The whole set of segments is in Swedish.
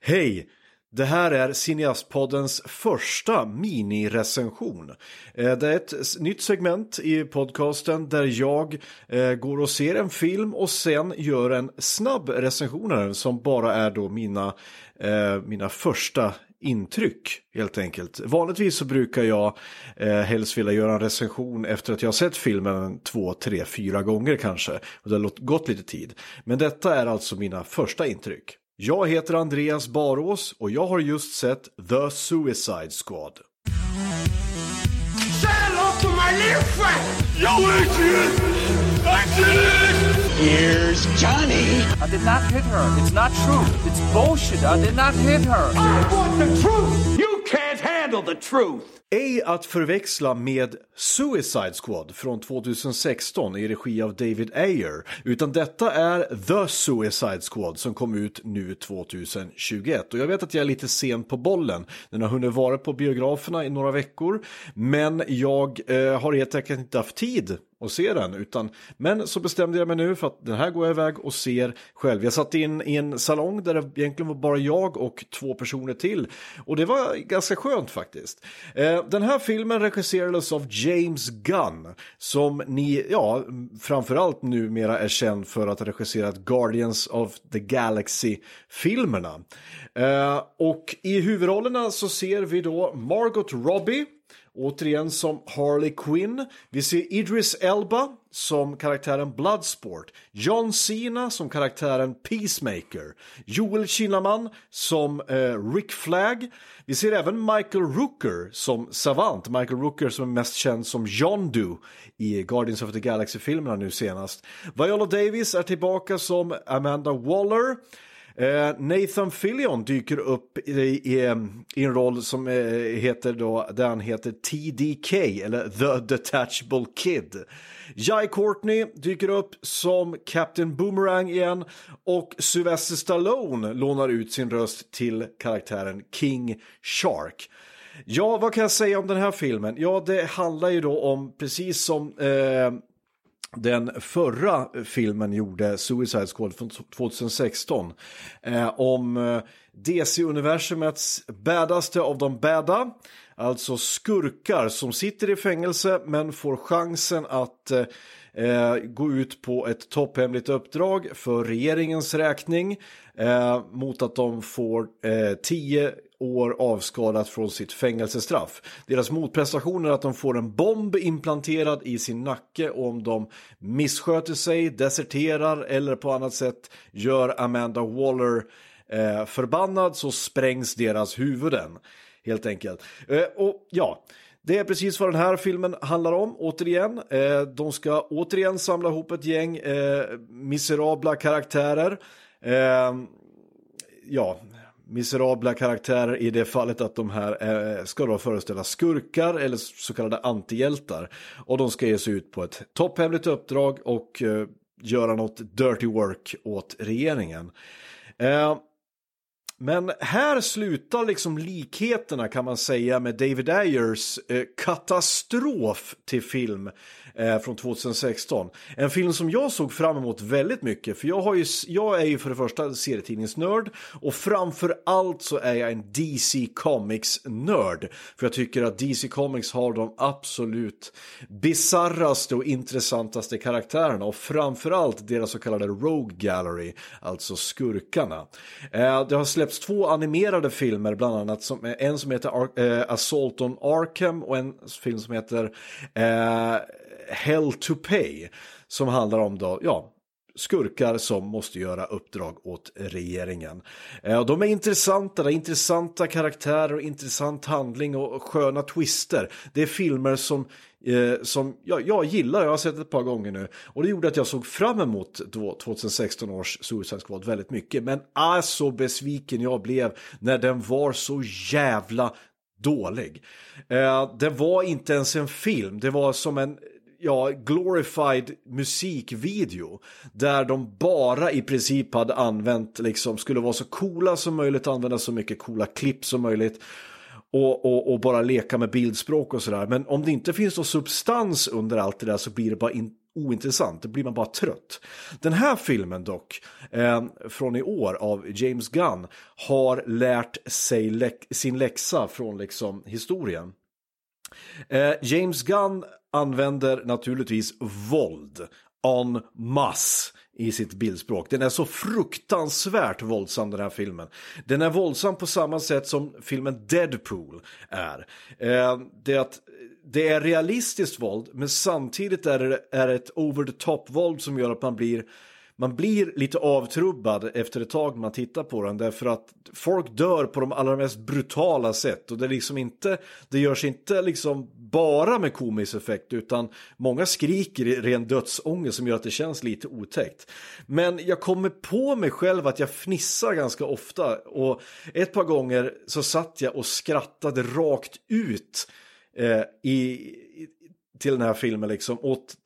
Hej! Det här är Cineastpoddens första minirecension. Eh, det är ett nytt segment i podcasten där jag eh, går och ser en film och sen gör en snabb recension av den som bara är då mina, eh, mina första intryck helt enkelt. Vanligtvis så brukar jag eh, helst vilja göra en recension efter att jag har sett filmen två, tre, fyra gånger kanske. Och det har gått lite tid. Men detta är alltså mina första intryck. Jag heter Andreas Barås och jag har just sett The Suicide Squad. Here's Johnny. I did not hit her. It's not true. It's bullshit. I did not hit her. I want the truth! You can't handle the truth! Ej att förväxla med Suicide Squad från 2016 i regi av David Ayer, utan detta är The Suicide Squad som kom ut nu 2021. Och jag vet att jag är lite sen på bollen, den har hunnit vara på biograferna i några veckor, men jag eh, har helt enkelt inte haft tid och se den. Utan, men så bestämde jag mig nu för att den här går jag iväg och ser själv. Jag satt in i en salong där det egentligen var bara jag och två personer till. Och det var ganska skönt skönt faktiskt. Eh, den här filmen regisserades av James Gunn. Som ni, ja, framförallt numera är känd för att ha regisserat Guardians of the Galaxy-filmerna. Eh, och i huvudrollerna så ser vi då Margot Robbie Återigen som Harley Quinn. Vi ser Idris Elba som karaktären Bloodsport. John Cena som karaktären Peacemaker. Joel Kinnaman som eh, Rick Flag. Vi ser även Michael Rooker som Savant. Michael Rooker som är mest känd som Yondu i Guardians of the Galaxy-filmerna nu senast. Viola Davis är tillbaka som Amanda Waller. Eh, Nathan Fillion dyker upp i, i, i en roll som eh, heter då, där han heter TDK eller The Detachable Kid. Jai Courtney dyker upp som Captain Boomerang igen och Sylvester Stallone lånar ut sin röst till karaktären King Shark. Ja, vad kan jag säga om den här filmen? Ja, det handlar ju då om, precis som eh, den förra filmen gjorde, Suicide Squad från 2016, eh, om eh, DC-universumets bädaste av de bäda, alltså skurkar som sitter i fängelse men får chansen att eh, eh, gå ut på ett topphemligt uppdrag för regeringens räkning eh, mot att de får eh, tio år avskalat från sitt fängelsestraff. Deras motprestation är att de får en bomb implanterad i sin nacke och om de missköter sig, deserterar eller på annat sätt gör Amanda Waller eh, förbannad så sprängs deras huvuden. Helt enkelt. Eh, och ja, det är precis vad den här filmen handlar om, återigen. Eh, de ska återigen samla ihop ett gäng eh, miserabla karaktärer. Eh, ja, miserabla karaktärer i det fallet att de här eh, ska då föreställa skurkar eller så kallade antihjältar. Och de ska ge sig ut på ett topphemligt uppdrag och eh, göra något dirty work åt regeringen. Eh, men här slutar liksom likheterna kan man säga med David Ayers eh, katastrof till film eh, från 2016. En film som jag såg fram emot väldigt mycket för jag, har ju, jag är ju för det första serietidningsnörd och framför allt så är jag en DC Comics-nörd. För jag tycker att DC Comics har de absolut bizarraste och intressantaste karaktärerna och framför allt deras så kallade Rogue Gallery, alltså skurkarna. Eh, det har släpps två animerade filmer bland annat, som, eh, en som heter Ar eh, Assault on Arkham och en film som heter eh, Hell to Pay som handlar om då, ja, skurkar som måste göra uppdrag åt regeringen. Eh, de är intressanta, det är intressanta karaktärer och intressant handling och sköna twister. Det är filmer som, eh, som jag, jag gillar, jag har sett ett par gånger nu. Och det gjorde att jag såg fram emot 2016 års Suicide Squad väldigt mycket. Men är så besviken jag blev när den var så jävla dålig. Eh, det var inte ens en film, det var som en ja, glorified musikvideo där de bara i princip hade använt, liksom, skulle vara så coola som möjligt, använda så mycket coola klipp som möjligt och, och, och bara leka med bildspråk och sådär. Men om det inte finns någon substans under allt det där så blir det bara in, ointressant, då blir man bara trött. Den här filmen dock, eh, från i år av James Gunn, har lärt sig lä sin läxa från liksom historien. Eh, James Gunn använder naturligtvis våld en masse i sitt bildspråk. Den är så fruktansvärt våldsam den här filmen. Den är våldsam på samma sätt som filmen Deadpool är. Eh, det, är att, det är realistiskt våld men samtidigt är det är ett over the top våld som gör att man blir man blir lite avtrubbad efter ett tag man tittar på den därför att folk dör på de allra mest brutala sätt och det är liksom inte, det görs inte liksom bara med komisk effekt utan många skriker i ren dödsångest som gör att det känns lite otäckt. Men jag kommer på mig själv att jag fnissar ganska ofta och ett par gånger så satt jag och skrattade rakt ut eh, i, till den här filmen liksom. åt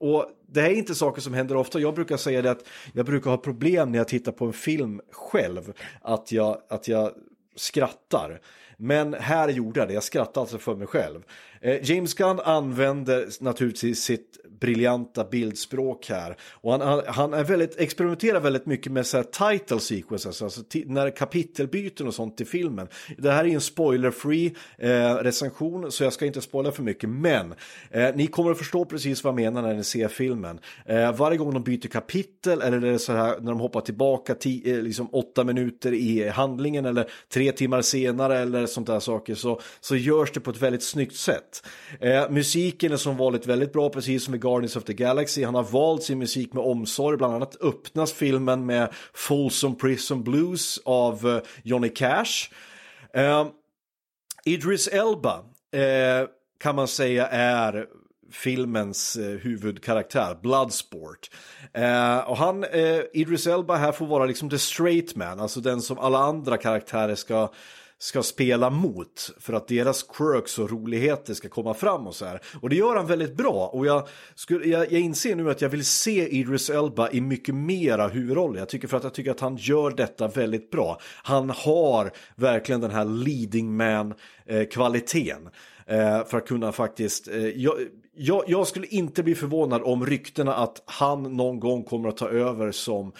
och det här är inte saker som händer ofta. Jag brukar säga det att jag brukar ha problem när jag tittar på en film själv. Att jag, att jag skrattar. Men här gjorde jag det, jag skrattade alltså för mig själv. Eh, James Gunn använder naturligtvis sitt briljanta bildspråk här. Och han, han är väldigt, experimenterar väldigt mycket med så här title sequences, alltså när kapitelbyten och sånt i filmen. Det här är en spoiler-free eh, recension så jag ska inte spoila för mycket. Men eh, ni kommer att förstå precis vad jag menar när ni ser filmen. Eh, varje gång de byter kapitel eller det så här när de hoppar tillbaka tio, eh, liksom åtta minuter i handlingen eller tre timmar senare eller sånt där saker så, så görs det på ett väldigt snyggt sätt. Eh, musiken är som vanligt väldigt bra, precis som i Guardians of the Galaxy. Han har valt sin musik med omsorg, bland annat öppnas filmen med Folsom Prison Blues av eh, Johnny Cash. Eh, Idris Elba eh, kan man säga är filmens eh, huvudkaraktär, Bloodsport. Eh, och han, eh, Idris Elba här får vara liksom the straight man, alltså den som alla andra karaktärer ska ska spela mot för att deras quirks och roligheter ska komma fram och så här. Och det gör han väldigt bra och jag, skulle, jag, jag inser nu att jag vill se Idris Elba i mycket mera huvudroller. Jag tycker för att jag tycker att han gör detta väldigt bra. Han har verkligen den här leading man eh, kvaliteten eh, för att kunna faktiskt, eh, jag, jag, jag, skulle inte bli förvånad om ryktena att han någon gång kommer att ta över som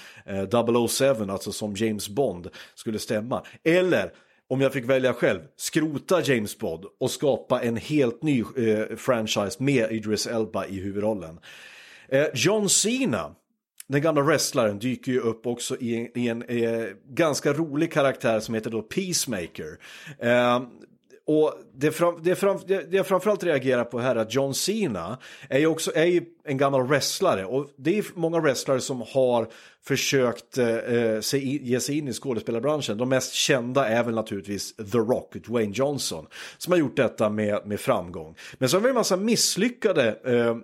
007, alltså som James Bond, skulle stämma. Eller om jag fick välja själv, skrota James Bond och skapa en helt ny eh, franchise med Idris Elba i huvudrollen. Eh, John Cena, den gamla wrestlaren, dyker ju upp också i en, i en eh, ganska rolig karaktär som heter då Peacemaker. Eh, och det, fram, det, fram, det, det jag framförallt reagerar på här är att John Cena är ju också är ju en gammal wrestlare och det är många wrestlare som har försökt eh, eh se, ge sig in i skådespelarbranschen. De mest kända är väl naturligtvis The Rock, Dwayne Johnson, som har gjort detta med, med framgång. Men så har vi en massa misslyckade eh,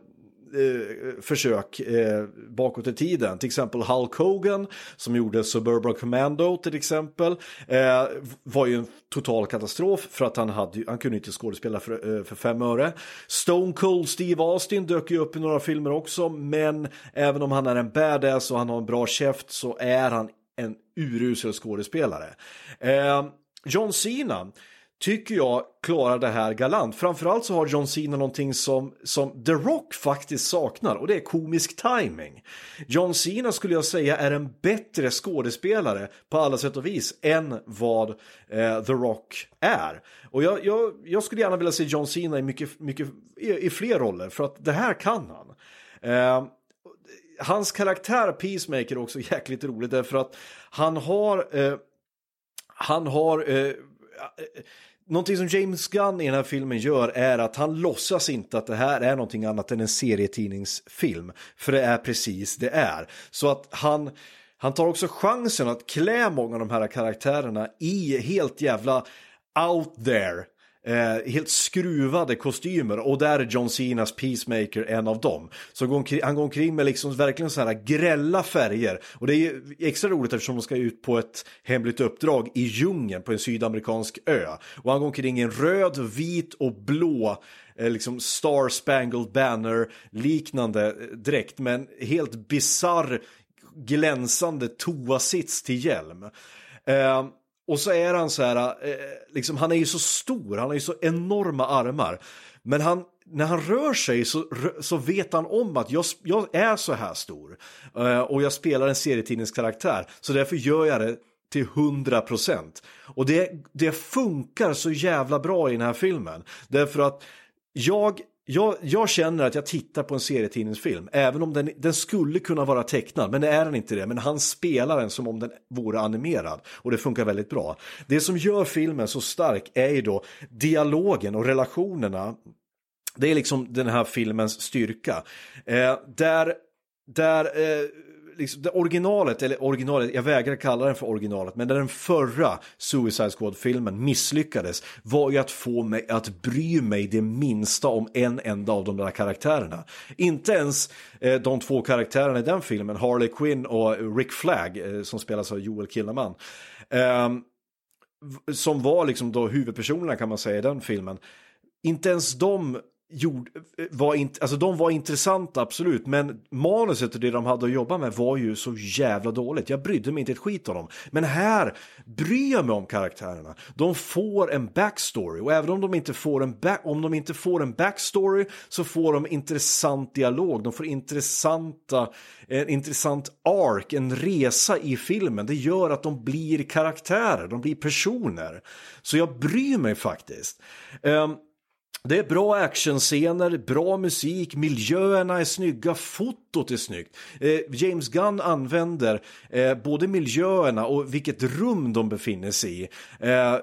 eh, försök eh, bakåt i tiden. Till exempel Hulk Hogan som gjorde Suburban Commando till exempel. Eh, var ju en total katastrof för att han, hade, han kunde inte skådespela för, eh, för fem öre. Stone Cold Steve Austin dök ju upp i några filmer också men även om han är en badass och han har en bra käft så är han en urusel skådespelare. Eh, John Cena tycker jag klarar det här galant. Framförallt så har John Cena någonting som, som The Rock faktiskt saknar och det är komisk timing. John Cena skulle jag säga är en bättre skådespelare på alla sätt och vis än vad eh, The Rock är. Och jag, jag, jag, skulle gärna vilja se John Cena i, mycket, mycket, i, i fler roller för att det här kan han. Eh, hans karaktär Peacemaker är också jäkligt rolig därför att han har eh, han har eh, Någonting som James Gunn i den här filmen gör är att han låtsas inte att det här är någonting annat än en serietidningsfilm. För det är precis det är. Så att han, han tar också chansen att klä många av de här karaktärerna i helt jävla out there eh, helt skruvade kostymer och där är John Cenas Peacemaker en av dem. Så går omkring, han går omkring med liksom verkligen så här grälla färger och det är extra roligt eftersom de ska ut på ett hemligt uppdrag i djungeln på en sydamerikansk ö. Och han går omkring i en röd, vit och blå eh, liksom Star Spangled Banner liknande eh, dräkt med en helt bizarr glänsande toasits till hjälm. Eh, och så är han så här, eh, liksom, han är ju så stor, han har ju så enorma armar. Men han när han rör sig så, så vet han om att jag, jag är så här stor eh, och jag spelar en serietidningskaraktär så därför gör jag det till 100 procent. Och det, det funkar så jävla bra i den här filmen. Därför att jag jag, jag, känner att jag tittar på en serietidningsfilm, även om den, den, skulle kunna vara tecknad, men det är den inte det. Men han spelar den som om den vore animerad och det funkar väldigt bra. Det som gör filmen så stark är ju då dialogen och relationerna. Det är liksom den här filmens styrka. Eh, där där eh, liksom, det originalet, eller originalet, jag vägrar kalla den för originalet, men där den förra Suicide Squad-filmen misslyckades var ju att få mig att bry mig det minsta om en enda av de där karaktärerna. Inte ens eh, de två karaktärerna i den filmen, Harley Quinn och Rick Flagg, eh, som spelas av Joel Kinnaman. Eh, som var liksom då huvudpersonerna kan man säga i den filmen. Inte ens de gjord, eh, var in, alltså de var intressanta absolut, men manuset och det de hade att jobba med var ju så jävla dåligt. Jag brydde mig inte ett skit om dem. Men här bryr jag mig om karaktärerna. De får en backstory och även om de inte får en, back, om de inte får en backstory så får de intressant dialog. De får intressanta, en intressant ark, en resa i filmen. Det gör att de blir karaktärer, de blir personer. Så jag bryr mig faktiskt. Um, det är bra actionscener, bra musik, miljöerna är snygga, fotot är snyggt. Eh, James Gunn använder eh, både miljöerna och vilket rum de befinner sig i eh,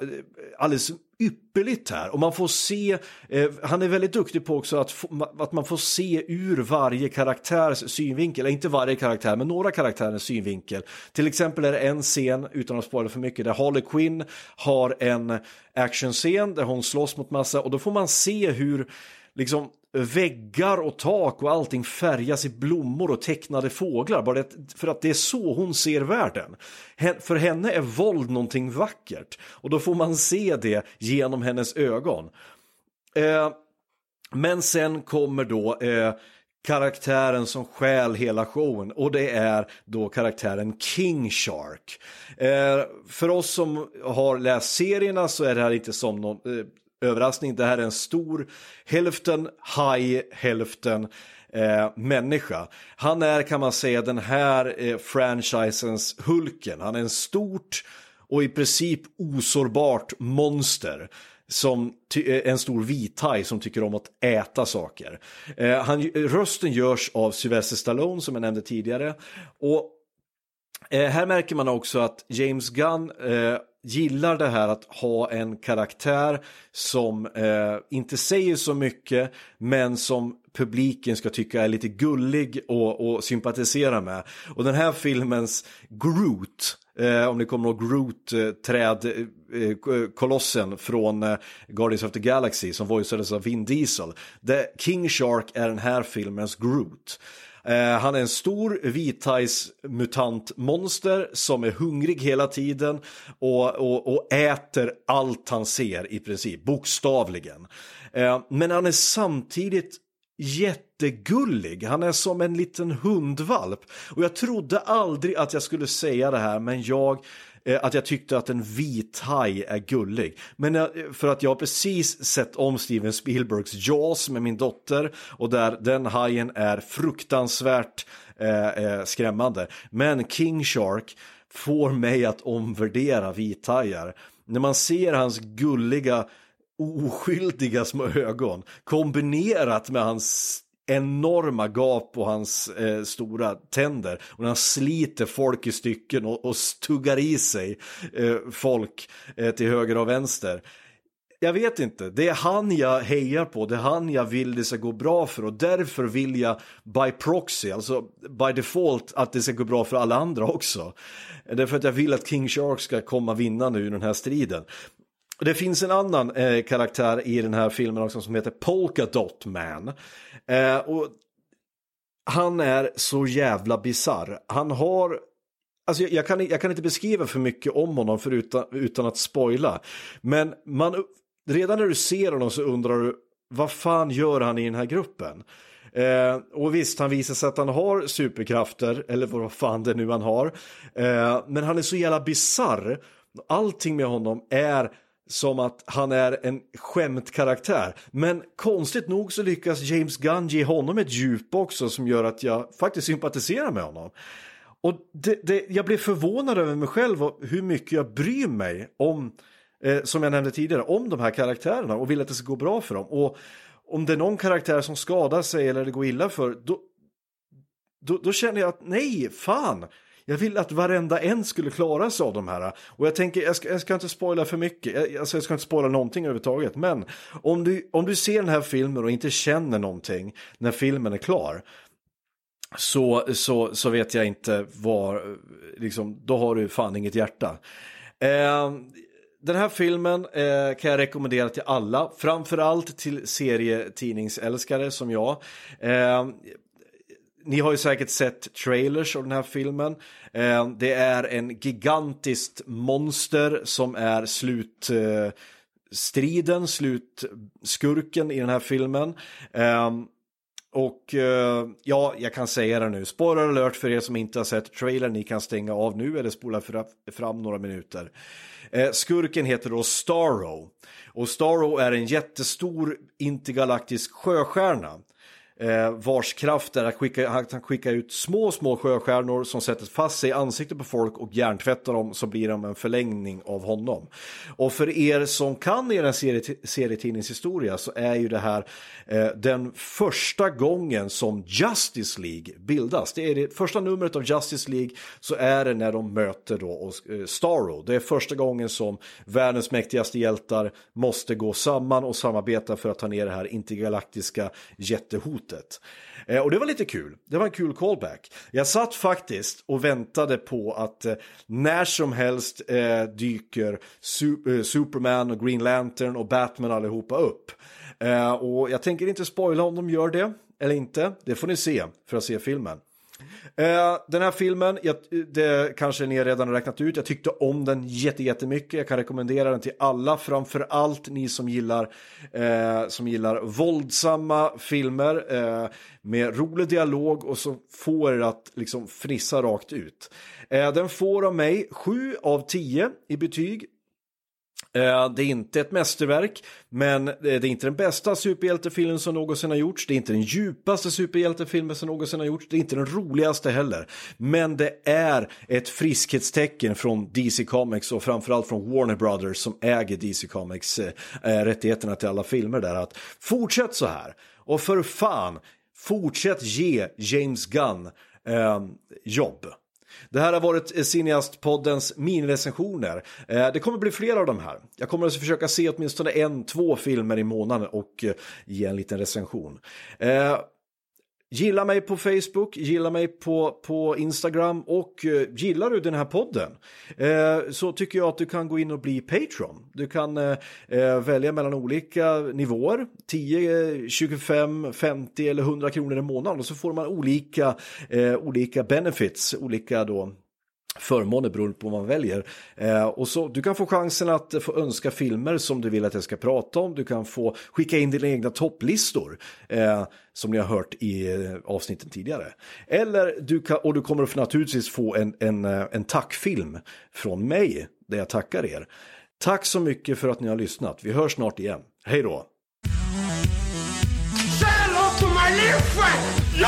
alldeles ypperligt här. Och man får se, eh, han är väldigt duktig på också att, att man får se ur varje karaktärs synvinkel, inte varje karaktär men några karaktärers synvinkel. Till exempel är det en scen, utan att spoila för mycket, där Harley Quinn har en actionscen där hon slåss mot massa. Och då får man se hur liksom väggar och tak och allting färgas i blommor och tecknade fåglar. Bara för att det är så hon ser världen. För henne är våld någonting vackert. Och då får man se det genom hennes ögon. Eh, men sen kommer då eh, karaktären som stjäl hela showen och det är då karaktären King Shark. Eh, för oss som har läst serierna så är det här inte som någon eh, överraskning. Det här är en stor, hälften haj, hälften eh, människa. Han är kan man säga den här eh, franchisens Hulken. Han är en stort och i princip osårbart monster som eh, en stor vithaj som tycker om att äta saker. Eh, han, rösten görs av Sylvester Stallone som jag nämnde tidigare. Och eh, här märker man också att James Gunn eh, gillar det här att ha en karaktär som eh, inte säger så mycket men som publiken ska tycka är lite gullig och, och sympatisera med. Och den här filmens Groot, eh, om ni kommer ihåg Groot, eh, träd, eh, kolossen från eh, Guardians of the Galaxy som voiceades av Vin Diesel. The King Shark är den här filmens Groot. Eh, han är en stor vithajs mutantmonster som är hungrig hela tiden och, och, och, äter allt han ser i princip, bokstavligen. Eh, men han är samtidigt jättegullig. Han är som en liten hundvalp. Och jag trodde aldrig att jag skulle säga det här, men jag Eh, att jag tyckte att en vit haj är gullig. Men eh, för att jag har precis sett om Steven Spielbergs Jaws med min dotter och där den hajen är fruktansvärt eh, eh skrämmande. Men King Shark får mig att omvärdera vithajar. När man ser hans gulliga oskyldiga små ögon kombinerat med hans enorma gap på hans eh, stora tänder och när han sliter folk i stycken och, och stuggar i sig eh, folk eh, till höger och vänster. Jag vet inte, det är han jag hejar på, det är han jag vill det ska gå bra för och därför vill jag by proxy, alltså by default att det ska gå bra för alla andra också. Därför att jag vill att King Shark ska komma vinnande ur den här striden. Det finns en annan eh, karaktär i den här filmen också som heter Polka Dot Man. Eh, och han är så jävla bizarr. Han har Alltså jag, jag, kan, jag kan inte beskriva för mycket om honom förutom, utan att spoila. Men man, redan när du ser honom så undrar du vad fan gör han i den här gruppen? Eh, och visst, han visar sig att han har superkrafter, eller vad fan det nu han har. Eh, men han är så jävla bizarr. Allting med honom är som att han är en skämtkaraktär. Men konstigt nog så lyckas James Gunn ge honom ett djup också som gör att jag faktiskt sympatiserar med honom. Och det, det, jag blev förvånad över mig själv och hur mycket jag bryr mig om, eh, som jag nämnde tidigare, om de här karaktärerna och vill att det ska gå bra för dem. Och om det är någon karaktär som skadar sig eller det går illa för, då, då, då känner jag att nej, fan, jag vill att varenda en skulle klara sig av de här. Och jag tänker, jag ska, jag ska inte spoila för mycket, jag, alltså jag ska inte spoila någonting överhuvudtaget. Men om du, om du ser den här filmen och inte känner någonting när filmen är klar. Så, så, så vet jag inte var, liksom, då har du fan inget hjärta. Eh, den här filmen eh, kan jag rekommendera till alla, framförallt till serietidningsälskare som jag. Eh, ni har ju säkert sett trailers av den här filmen. Eh, det är en gigantiskt monster som är slutstriden, eh, slutskurken i den här filmen. Eh, och eh, ja, jag kan säga det nu, spoiler alert för er som inte har sett trailern, ni kan stänga av nu eller spola fram några minuter. Eh, skurken heter då Starro. Och Starro är en jättestor intergalaktisk sjöstjärna eh, vars kraft är att skicka, han skicka ut små, små sjöstjärnor som sätter fast sig i ansiktet på folk och hjärntvättar dem så blir de en förlängning av honom. Och för er som kan er serietidningshistoria så är ju det här eh, den första gången som Justice League bildas. Det är det första numret av Justice League så är det när de möter då eh, Starro. Det är första gången som världens mäktigaste hjältar måste gå samman och samarbeta för att ta ner det här intergalaktiska jättehotet slutet. Eh, och det var lite kul. Det var en kul callback. Jag satt faktiskt och väntade på att eh, när som helst eh, dyker Su eh, Superman och Green Lantern och Batman allihopa upp. Eh, och jag tänker inte spoila om de gör det eller inte. Det får ni se för att se filmen. Eh, den här filmen, jag, det kanske ni redan har räknat ut, jag tyckte om den jättemycket. Jag kan rekommendera den till alla, framför allt ni som gillar, eh, som gillar våldsamma filmer eh, med rolig dialog och som får er att liksom fnissa rakt ut. Eh, den får av mig 7 av 10 i betyg. Eh, det är inte ett mästerverk, men eh, det är inte den bästa superhjältefilmen som någonsin har gjorts. Det är inte den djupaste superhjältefilmen som någonsin har gjorts. Det är inte den roligaste heller. Men det är ett friskhetstecken från DC Comics och framförallt från Warner Brothers som äger DC Comics eh, rättigheterna till alla filmer där. Att fortsätt så här. Och för fan, fortsätt ge James Gunn eh, jobb. Det här har varit eh, Cineast-poddens minirecensioner. Eh, det kommer bli fler av de här. Jag kommer att försöka se åtminstone en, två filmer i månaden och eh, ge en liten recension. Gilla mig på Facebook, gilla mig på, på Instagram och eh, gillar du den här podden eh, så tycker jag att du kan gå in och bli Patreon. Du kan eh, eh välja mellan olika nivåer, 10, 25, 50 eller 100 kronor i månaden och så får man olika, eh, olika benefits, olika då förmåner beroende på vad man väljer. Eh, och så, du kan få chansen att få önska filmer som du vill att jag ska prata om. Du kan få skicka in dina egna topplistor eh, som ni har hört i eh, avsnitten tidigare. Eller du kan, och du kommer naturligtvis få en, en, eh, en tackfilm från mig där jag tackar er. Tack så mycket för att ni har lyssnat. Vi hörs snart igen. Hej då! Say hello to my little friend! Yo,